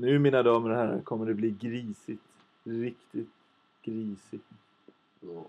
Nu mina damer och herrar kommer det bli grisigt. Riktigt grisigt. Ja.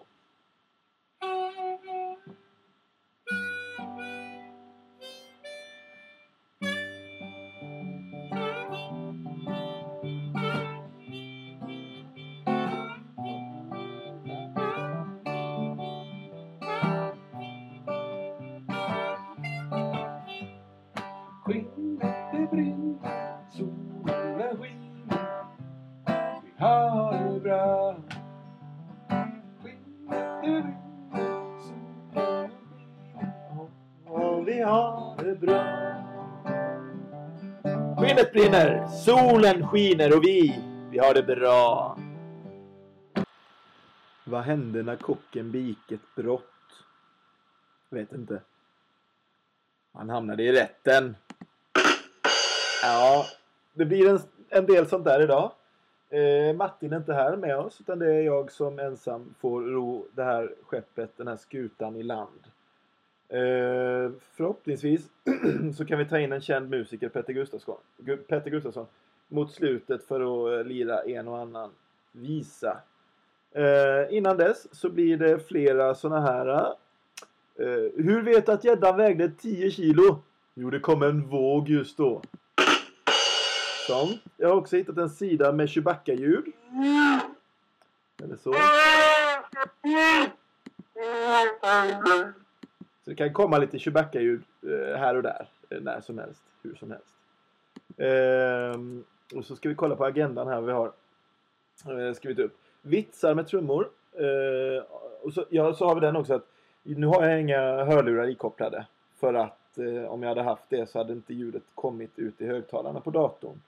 Vi har det bra. Skinnet brinner, solen skiner och vi, vi har det bra. Vad hände när kocken begick ett brott? Vet inte. Han hamnade i rätten. Ja, det blir en, en del sånt där idag. Eh, Martin är inte här med oss utan det är jag som ensam får ro det här skeppet, den här skutan i land. Eh, förhoppningsvis så kan vi ta in en känd musiker, Petter Gustafsson, Petter Gustafsson mot slutet för att eh, lira en och annan visa. Eh, innan dess så blir det flera såna här. Eh, eh hur vet du att gäddan vägde 10 kilo? Jo, det kom en våg just då. Sånt. Jag har också hittat en sida med Chewbacca-ljud. Eller så. Så det kan komma lite Chewbacca-ljud eh, här och där. Eh, när som helst. Hur som helst. Ehm, och så ska vi kolla på agendan här vi har eh, skrivit upp. Vitsar med trummor. Eh, och så, ja, så har vi den också att nu har jag inga hörlurar ikopplade. För att eh, om jag hade haft det så hade inte ljudet kommit ut i högtalarna på datorn.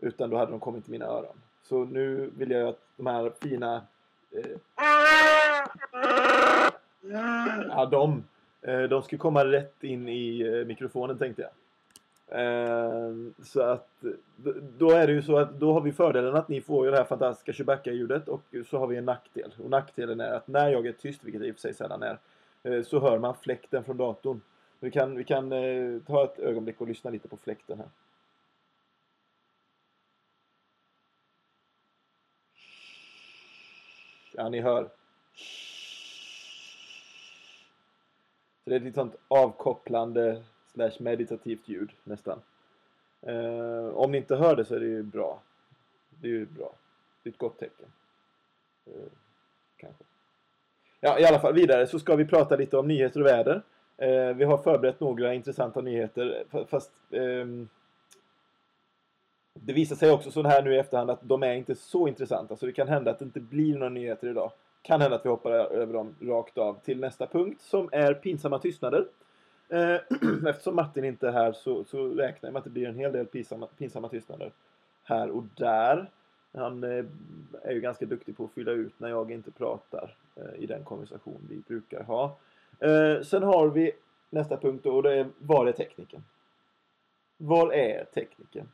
Utan då hade de kommit i mina öron. Så nu vill jag att de här fina... Eh, ja, de. Eh, de ska komma rätt in i eh, mikrofonen tänkte jag. Eh, så att då är det ju så att då har vi fördelen att ni får ju det här fantastiska Chewbacca-ljudet och så har vi en nackdel. Och nackdelen är att när jag är tyst, vilket i och för sig sällan är, så hör man fläkten från datorn. Vi kan, vi kan ta ett ögonblick och lyssna lite på fläkten här. Ja, ni hör. Så det är ett sånt avkopplande slash meditativt ljud nästan. Eh, om ni inte hör det så är det ju bra. Det är ju bra. Det är ett gott tecken. Eh, kanske. Ja, i alla fall vidare så ska vi prata lite om nyheter och väder. Eh, vi har förberett några intressanta nyheter fast ehm, det visar sig också så här nu i efterhand att de är inte så intressanta så det kan hända att det inte blir några nyheter idag. Kan hända att vi hoppar över dem rakt av till nästa punkt som är pinsamma tystnader. Eh, eftersom Martin inte är här så, så räknar jag med att det blir en hel del pinsamma, pinsamma tystnader här och där. Han eh, är ju ganska duktig på att fylla ut när jag inte pratar eh, i den konversation vi brukar ha. Sen har vi nästa punkt och det är var är tekniken? Var är tekniken?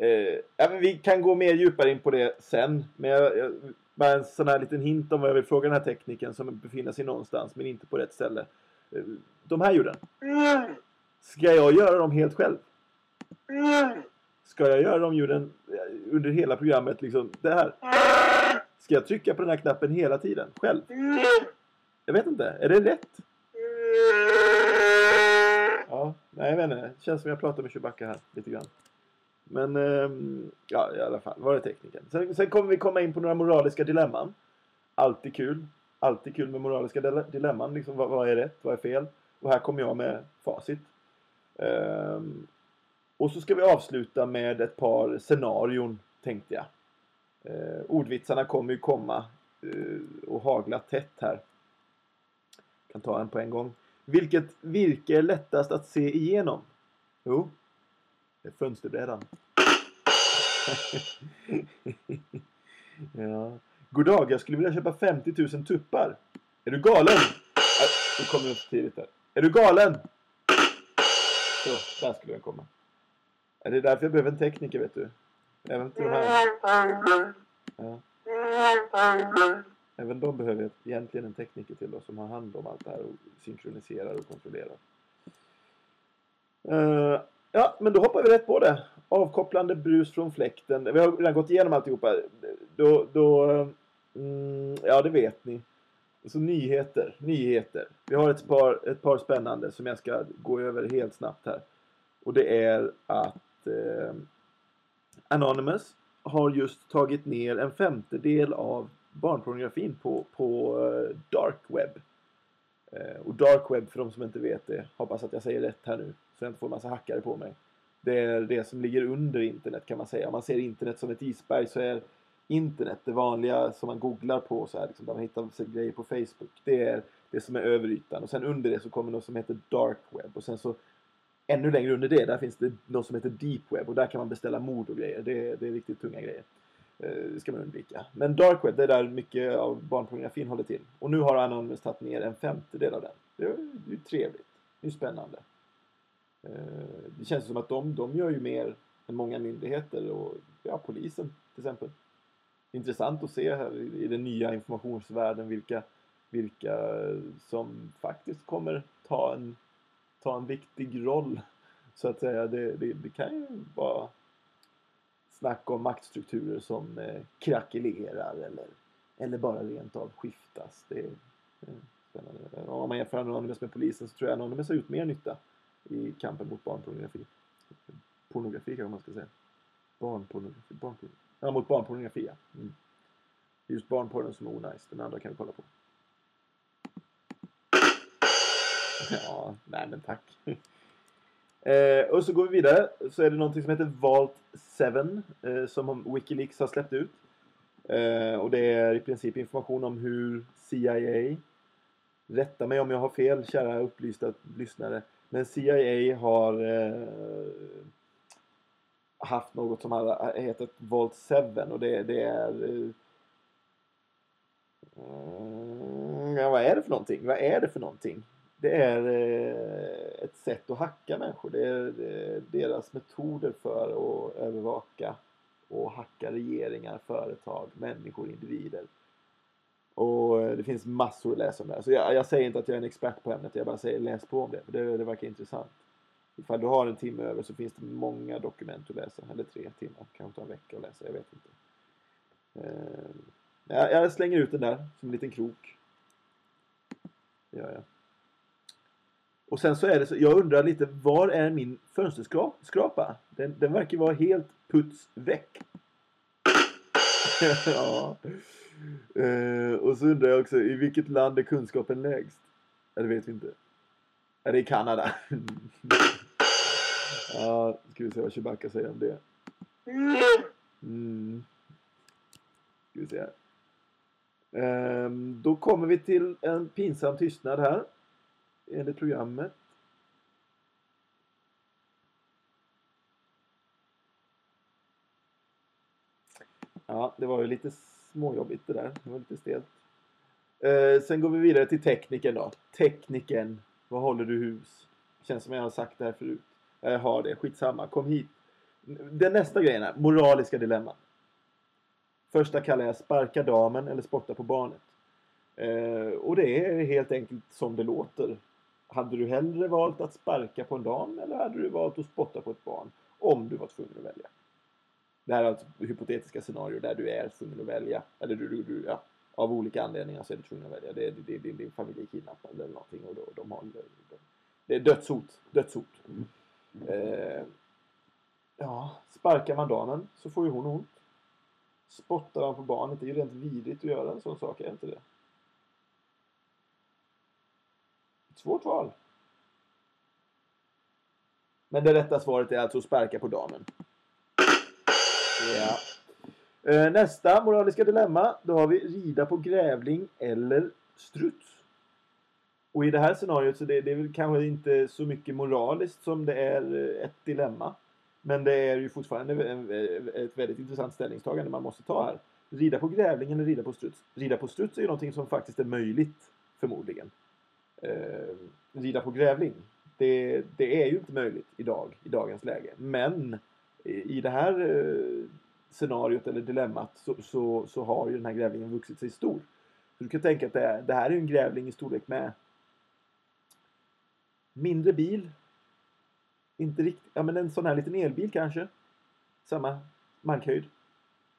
Eh, ja, men vi kan gå mer djupare in på det sen. Men jag, jag, bara en sån här liten hint om vad jag vill fråga den här tekniken som befinner sig någonstans men inte på rätt ställe. Eh, de här ljuden. Ska jag göra dem helt själv? Ska jag göra de ljuden eh, under hela programmet liksom? Det här. Ska jag trycka på den här knappen hela tiden? Själv? Jag vet inte. Är det rätt? Ja, nej jag vet inte. Det känns som jag pratar med Chewbacca här lite grann. Men ehm, ja, i alla fall. Var är tekniken? Sen, sen kommer vi komma in på några moraliska dilemman. Alltid kul. Alltid kul med moraliska dilemman. Liksom, vad, vad är rätt? Vad är fel? Och här kommer jag med facit. Ehm, och så ska vi avsluta med ett par scenarion, tänkte jag. Eh, ordvitsarna kommer ju komma eh, och hagla tätt här. Kan ta en på en gång. Vilket virke är lättast att se igenom? Jo, det är fönsterbrädan. ja. God dag, jag skulle vilja köpa 50 000 tuppar. Är du galen? Äh, Nu kommer jag för tidigt här. Är du galen? Så, där skulle den komma. Det är därför jag behöver en tekniker, vet du. Även till de här. Ja. Även de behöver egentligen en tekniker till då, som har hand om allt det här och synkroniserar och kontrollerar. Uh, ja, men då hoppar vi rätt på det avkopplande brus från fläkten. Vi har redan gått igenom alltihopa. Då, då mm, ja det vet ni. Så nyheter, nyheter. Vi har ett par, ett par spännande som jag ska gå över helt snabbt här. Och det är att eh, Anonymous har just tagit ner en femtedel av barnpornografin på, på eh, dark web. Eh, och dark web, för de som inte vet det, hoppas att jag säger rätt här nu, så jag inte får en massa hackare på mig. Det är det som ligger under internet kan man säga. Om man ser internet som ett isberg så är internet, det vanliga som man googlar på, så här, liksom, där man hittar grejer på Facebook, det är det som är över ytan. Och sen under det så kommer något som heter dark web. Och sen så ännu längre under det, där finns det något som heter deep web och där kan man beställa mord och grejer. Det, det är riktigt tunga grejer. Eh, det ska man undvika. Men dark web, det är där mycket av barnpornografin håller till. Och nu har Anonymous tagit ner en femtedel av den. Det är ju trevligt. Det är spännande. Eh, det känns som att de, de gör ju mer än många myndigheter och ja, polisen till exempel. Intressant att se här i den nya informationsvärlden vilka, vilka som faktiskt kommer ta en, ta en viktig roll. Så att säga. Det, det, det kan ju vara snack om maktstrukturer som eh, krackelerar eller, eller bara rent av skiftas. Det är, det är spännande. Om man jämför Anonymous med polisen så tror jag Anonymous har gjort mer nytta i kampen mot barnpornografi. Pornografi kanske man ska säga. Barnpornografi. barnpornografi. Ja, mot barnpornografi ja. Mm. Just barnporren som är onajs. Den andra kan vi kolla på. Ja, nej men tack. Eh, och så går vi vidare. Så är det någonting som heter Vault 7 eh, som Wikileaks har släppt ut. Eh, och det är i princip information om hur CIA, rätta mig om jag har fel kära upplysta lyssnare, men CIA har eh, haft något som har eh, hetat Vault 7 och det, det är eh, Ja, vad är det för någonting? Vad är det för någonting? Det är eh, ett sätt att hacka människor. Det är deras metoder för att övervaka och hacka regeringar, företag, människor, individer. Och eh, det finns massor att läsa om det här. Så jag, jag, säger inte att jag är en expert på ämnet, jag bara säger läs på om det. För det, det verkar intressant. Ifall du har en timme över så finns det många dokument att läsa. Eller tre timmar, kanske ta en vecka att läsa, jag vet inte. Eh, jag slänger ut den där som en liten krok. Det gör jag. Och sen så är det så, jag undrar lite, var är min fönsterskrapa? Den, den verkar vara helt puts väck. ja. Uh, och så undrar jag också, i vilket land är kunskapen lägst? Ja, det vet vi inte. Är det i Kanada? ja, ska vi se vad Chewbacca säger om det. Mm. Ska vi se här. Um, då kommer vi till en pinsam tystnad här enligt programmet. Ja, det var ju lite småjobbigt det där. Det var lite stelt. Eh, sen går vi vidare till tekniken då. Tekniken. Vad håller du hus? Känns som jag har sagt det här förut. Jag har det. Skitsamma. Kom hit. Den nästa grejen är moraliska dilemman. Första kallar jag sparka damen eller spotta på barnet. Eh, och det är helt enkelt som det låter. Hade du hellre valt att sparka på en dam eller hade du valt att spotta på ett barn? Om du var tvungen att välja. Det här är alltså hypotetiska scenarier där du är tvungen att välja. Eller du, du, du ja, av olika anledningar så är du tvungen att välja. Det är, det, det, din familj är kidnappad eller någonting och då, de har, det är dödshot. Dödshot. Mm. Eh, ja, sparkar man damen så får ju hon ont. Spottar man på barnet, det är ju rent vidrigt att göra en sån sak, är inte det? Svårt val. Men det rätta svaret är alltså att sparka på damen. Ja. Eh, nästa moraliska dilemma. Då har vi rida på grävling eller struts. Och i det här scenariot så det, det är väl kanske inte så mycket moraliskt som det är eh, ett dilemma. Men det är ju fortfarande eh, ett väldigt intressant ställningstagande man måste ta här. Rida på grävling eller rida på struts? Rida på struts är ju någonting som faktiskt är möjligt, förmodligen eh, rida på grävling. Det, det, är ju inte möjligt idag, i dagens läge. Men i det här eh, scenariot eller dilemmat så, så, så, har ju den här grävlingen vuxit sig stor. Så du kan tänka att det, det här är en grävling i storlek med mindre bil. Inte riktigt, ja men en sån här liten elbil kanske. samma markhöjd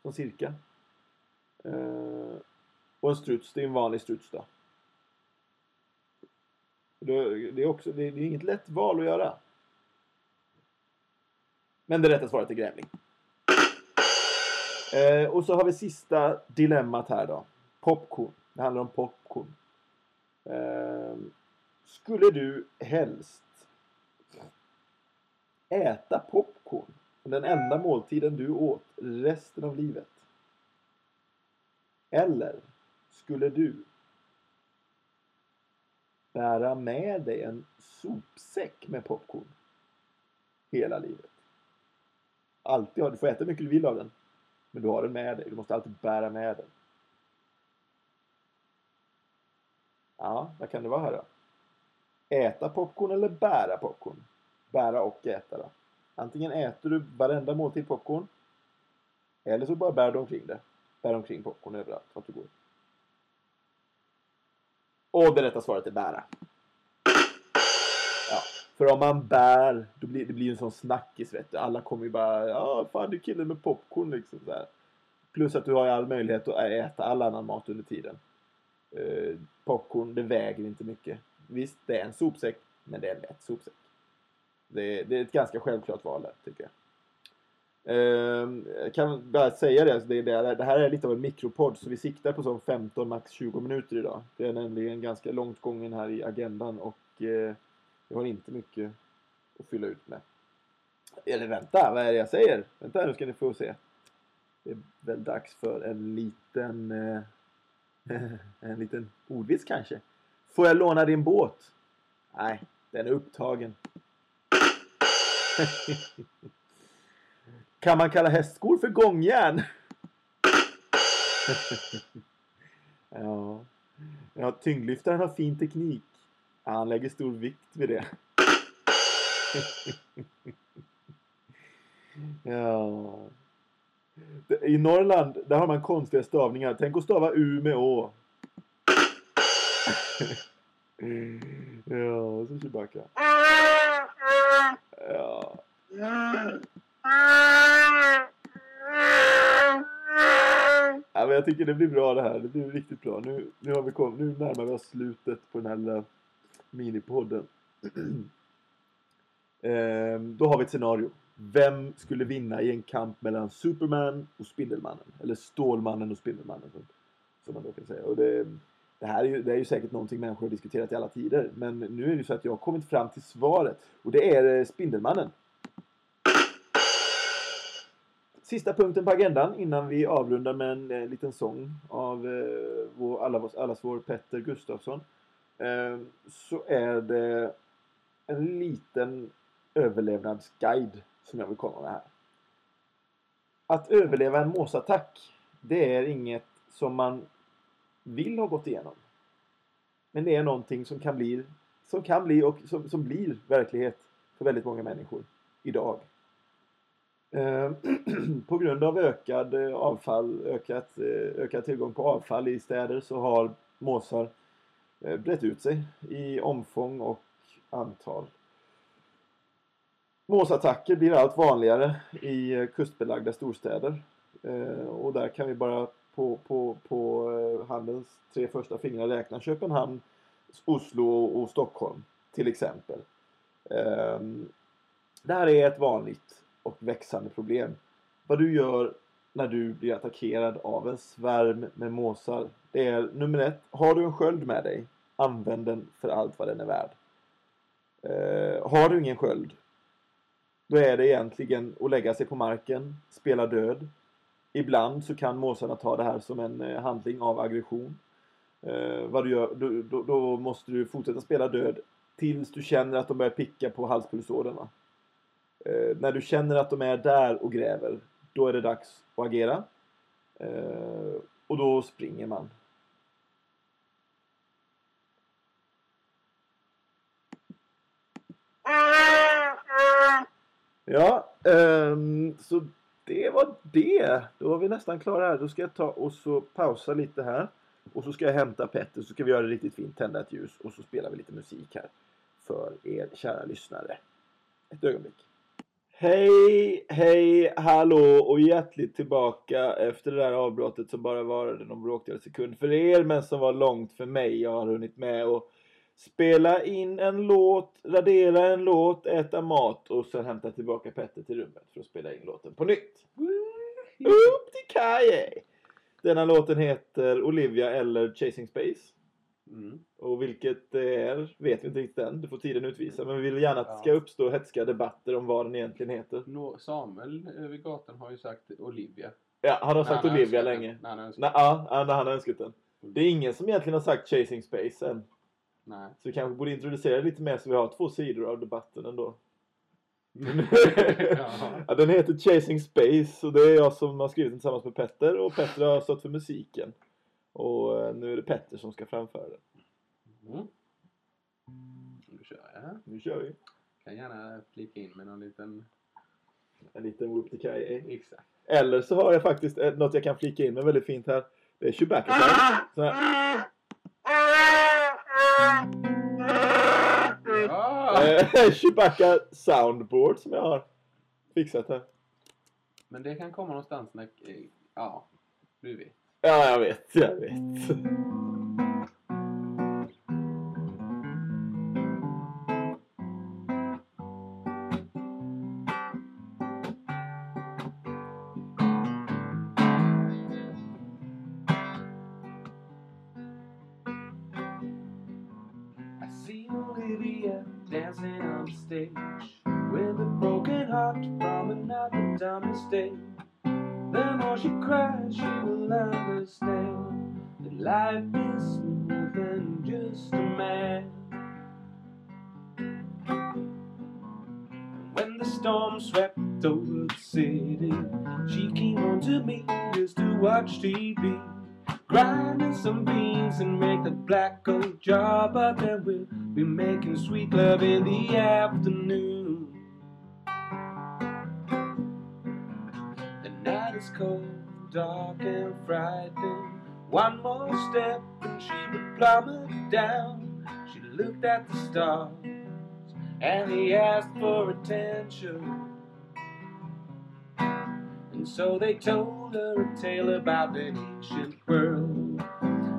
som cirka. Eh, och en struts, det är en vanlig struts då. Det, det är också, det, det är inget lätt val att göra. Men det rätta svaret är grävling. Eh, och så har vi sista dilemmat här då. Popcorn. Det handlar om popcorn. Eh, skulle du helst äta popcorn den enda måltiden du åt resten av livet? Eller skulle du bära med dig en sopsäck med popcorn hela livet? Alltid ha, du får äta hur mycket du vill av den. Men du har den med dig. Du måste alltid bära med den. Ja, vad kan det vara här då? Äta popcorn eller bära popcorn? Bära och äta då. Antingen äter du varenda måltid popcorn. Eller så bara bär du omkring det. Bär omkring popcorn överallt vart du går. Och det rätta svaret är bära. För om man bär, då blir det blir en sån snackis vet du. Alla kommer ju bara, ja fan du är killen med popcorn liksom så här. Plus att du har ju all möjlighet att äta all annan mat under tiden. Eh, popcorn, det väger inte mycket. Visst, det är en sopsäck, men det är en lätt sopsäck. Det, det är ett ganska självklart val där, tycker jag. Ehm, jag kan bara säga det, alltså det, det, det här är lite av en mikropodd så vi siktar på som 15 max 20 minuter idag. Det är nämligen ganska långt gången här i agendan och eh, det har inte mycket att fylla ut med. Eller vänta, vad är det jag säger? Vänta nu ska ni få se. Det är väl dags för en liten eh, en liten ordvits kanske. Får jag låna din båt? Nej, den är upptagen. kan man kalla hästskor för gångjärn? ja. ja, tyngdlyftaren har fin teknik. Han lägger stor vikt vid det. ja. I Norrland, där har man konstiga stavningar. Tänk att stava U med Å. ja, och så Chewbacca. Ja. Ja, men jag tycker det blir bra det här. Det blir riktigt bra. Nu, nu, har vi kom, nu närmar vi oss slutet på den här lilla minipodden. ehm, då har vi ett scenario. Vem skulle vinna i en kamp mellan Superman och Spindelmannen? Eller Stålmannen och Spindelmannen som, som man då kan säga. Och det, det här är ju, det är ju säkert någonting människor har diskuterat i alla tider. Men nu är det ju så att jag har kommit fram till svaret. Och det är eh, Spindelmannen. Sista punkten på agendan innan vi avrundar med en eh, liten sång av eh, vår, allas, allas vår Petter Gustafsson. Eh, så är det en liten överlevnadsguide som jag vill komma med här. Att överleva en måsattack, det är inget som man vill ha gått igenom. Men det är någonting som kan bli, som kan bli och som, som blir verklighet för väldigt många människor idag. Eh, på grund av ökad eh, avfall, ökat, ökad tillgång på avfall i städer så har måsar Eh, brett ut sig i omfång och antal. Måsattacker blir allt vanligare i eh, kustbelagda storstäder. Eh, och där kan vi bara på, på, på handens tre första fingrar räkna Köpenhamn, Oslo och Stockholm till exempel. Det här är ett vanligt och växande problem. Vad du gör när du blir attackerad av en svärm med måsar. Det är nummer ett. Har du en sköld med dig, använd den för allt vad den är värd. Eh, har du ingen sköld, då är det egentligen att lägga sig på marken, spela död. Ibland så kan måsarna ta det här som en eh, handling av aggression. Eh, vad du gör, då, då, då, måste du fortsätta spela död tills du känner att de börjar picka på halspulsådern. Eh, när du känner att de är där och gräver, då är det dags att agera. Eh, och då springer man. Ja, um, så det var det. Då var vi nästan klara här. Då ska jag ta och så pausa lite här. Och så ska jag hämta Petter så ska vi göra det riktigt fint, tända ett ljus och så spelar vi lite musik här för er kära lyssnare. Ett ögonblick. Hej, hej, hallå och hjärtligt tillbaka efter det där avbrottet som bara varade någon bråkdel sekund för er men som var långt för mig. Jag har hunnit med och spela in en låt, radera en låt, äta mat och sen hämta tillbaka Petter till rummet för att spela in låten på nytt. Upp till Kaje! Denna låten heter Olivia eller Chasing Space. Mm. Och vilket det är vet vi inte riktigt än. Det får tiden utvisa. Men vi vill gärna att det ska uppstå hetska debatter om vad den egentligen heter. Nå- Samuel över gatan har ju sagt Olivia. Ja, han har sagt han Olivia önskat länge. den. När han önskat Nej, ja, ja, när han har önskat den. Det är ingen som egentligen har sagt Chasing Space än. Nej. Så vi kanske borde introducera det lite mer så vi har två sidor av debatten ändå. Jaha. ja, den heter Chasing Space och det är jag som har skrivit den tillsammans med Petter och Petter har stått för musiken. Och eh, nu är det Petter som ska framföra den. Mm. Då kör jag. Nu kör vi. Kan gärna flika in med någon liten... En liten whoop till Kai. Exakt. Eller så har jag faktiskt eh, något jag kan flika in med väldigt fint här. Det är Chewbacca sound. Så här. Ja! Eh, Chewbacca soundboard som jag har fixat här. Men det kan komma någonstans när... eh, Ja, du vet. I see Olivia dancing on stage with a broken heart from another dumb mistake. The more she cries, swept over the city, she came home to me just to watch TV. Grinding some beans and make the black gold jar, but then we'll be making sweet love in the afternoon. The night is cold, dark and frightening. One more step and she would plummet down. She looked at the stars and he asked for attention. And so they told her a tale about an ancient world.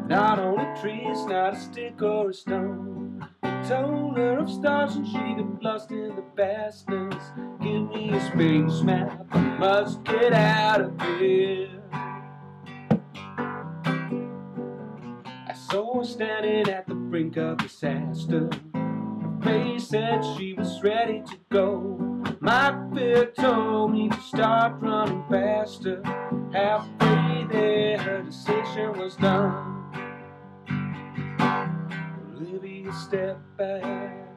Not only trees, not a stick or a stone. They told her of stars and she got lost in the vastness. Give me a space map, I must get out of here. I saw her standing at the brink of disaster. Face said she was ready to go. My fear told me to start running faster. Halfway there, her decision was done. Olivia stepped back,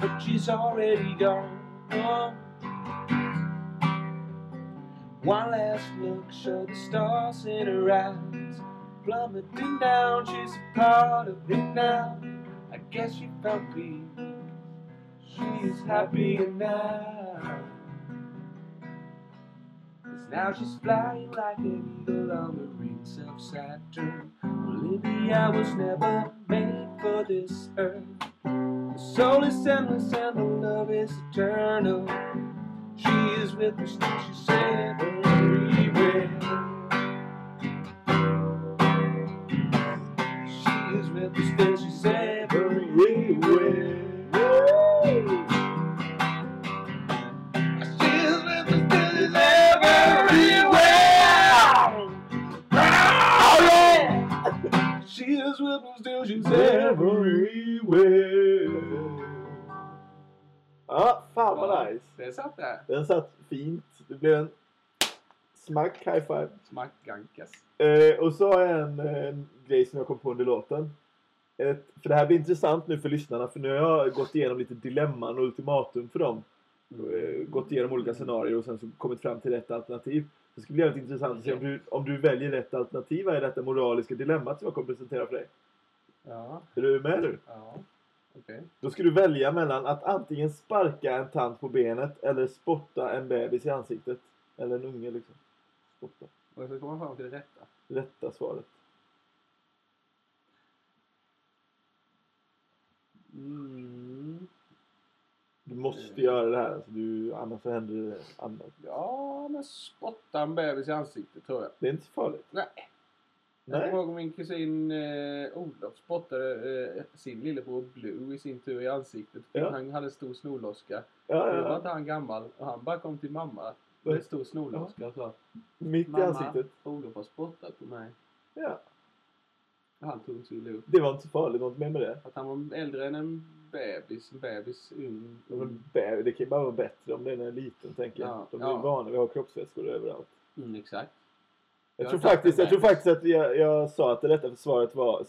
but she's already gone. One last look showed the stars in her eyes. Plummeting down, she's a part of it now. Guess she found peace. She is happy now. Cause now she's flying like an eagle on the rings of Saturn. Olivia was never made for this earth. The soul is endless and the love is eternal. She is with us, she's everywhere. She is with us, Den satt fint. Det blev en smack high five. Smackgankas. Eh, och så har jag en, en grej som jag kom på under låten. Ett, för det här blir intressant nu för lyssnarna för nu har jag gått igenom lite dilemman och ultimatum för dem. Eh, gått igenom olika scenarier och sen så kommit fram till rätt alternativ. Det ska bli jävligt intressant att se om du, om du väljer rätt alternativ. Är detta moraliska dilemmat som jag kommer presentera för dig? Ja, Är du med nu? ja. Okej. Då ska du välja mellan att antingen sparka en tant på benet eller spotta en bebis i ansiktet. Eller en unge liksom. Spotta. Och jag ska komma fram till det rätta. Rätta svaret. Mm. Du måste göra det här. Alltså, du, annars så händer det annat. Ja, men spotta en bebis i ansiktet tror jag. Det är inte så farligt. Nej. Jag kommer ihåg min kusin eh, Olof spottade eh, sin lillebror Blue i sin tur i ansiktet. Ja. Han hade stor snorloska. Ja, Då ja, var ja. inte han gammal och han bara kom till mamma med stor snorloska och sa Mitt i ansiktet. Olof har spottat på mig. Ja. Han tog sig illa upp. Det var inte så farligt. Var inte mer med det. Att han var äldre än en bebis. En bebis ung. Bä- Det kan ju bara vara bättre om den är liten, tänker jag. Ja, De är ja. vana vid att ha kroppsvätskor överallt. Mm, exakt. Jag, tror, faktiskt, jag tror faktiskt att jag, jag sa att det rätta försvaret var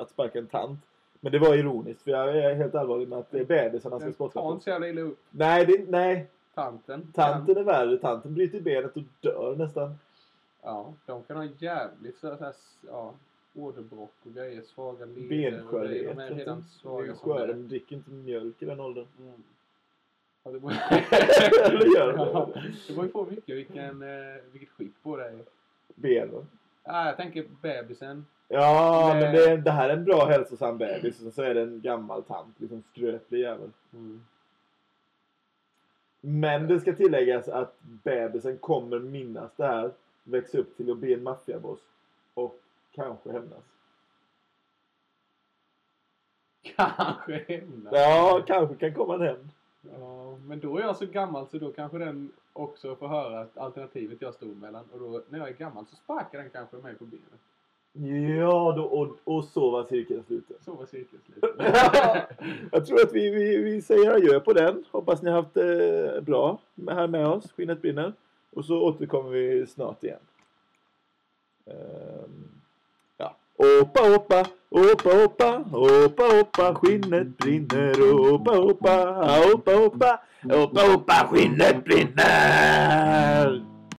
att sparka en tant. Men det var ironiskt, för jag är helt allvarlig med att det är bebisarna ska Den spotta på. så jävla illa upp. Nej, det, nej, Tanten. tanten är värre. Tanten bryter benet och dör nästan. Ja, de kan ha jävligt så här, ja, åderbråck och grejer. Svaga leder Benskörhet. De är redan svaga De är sköra, är. dricker inte mjölk i den åldern. Mm. Ja, det beror... Ju på mycket vilken, eh, vilket skick på det Benen. Ja, jag tänker bebisen. Ja, Nej. men det, det här är en bra hälsosam bebis. Och så är det en gammal tant. Liksom skröplig jävel. Mm. Men det ska tilläggas att bebisen kommer minnas det här, växa upp till att bli en maffiaboss och kanske hämnas. Kanske hämnas. Ja, kanske kan komma en hämnd. Ja, men då är jag så gammal så då kanske den också får höra att alternativet jag stod mellan. Och då när jag är gammal så sparkar den kanske mig på benet. Ja, då, och, och så var cirkeln sluten. Så var cirkeln slut. Jag tror att vi, vi, vi säger adjö på den. Hoppas ni har haft eh, bra med, här med oss. Skinnet brinner. Och så återkommer vi snart igen. Ehm, ja. Oppa, oppa, oppa, oppa, oppa, oppa, skinnet brinner. Oppa, oppa, oppa, oppa, oppa, hoppa, skinnet brinner.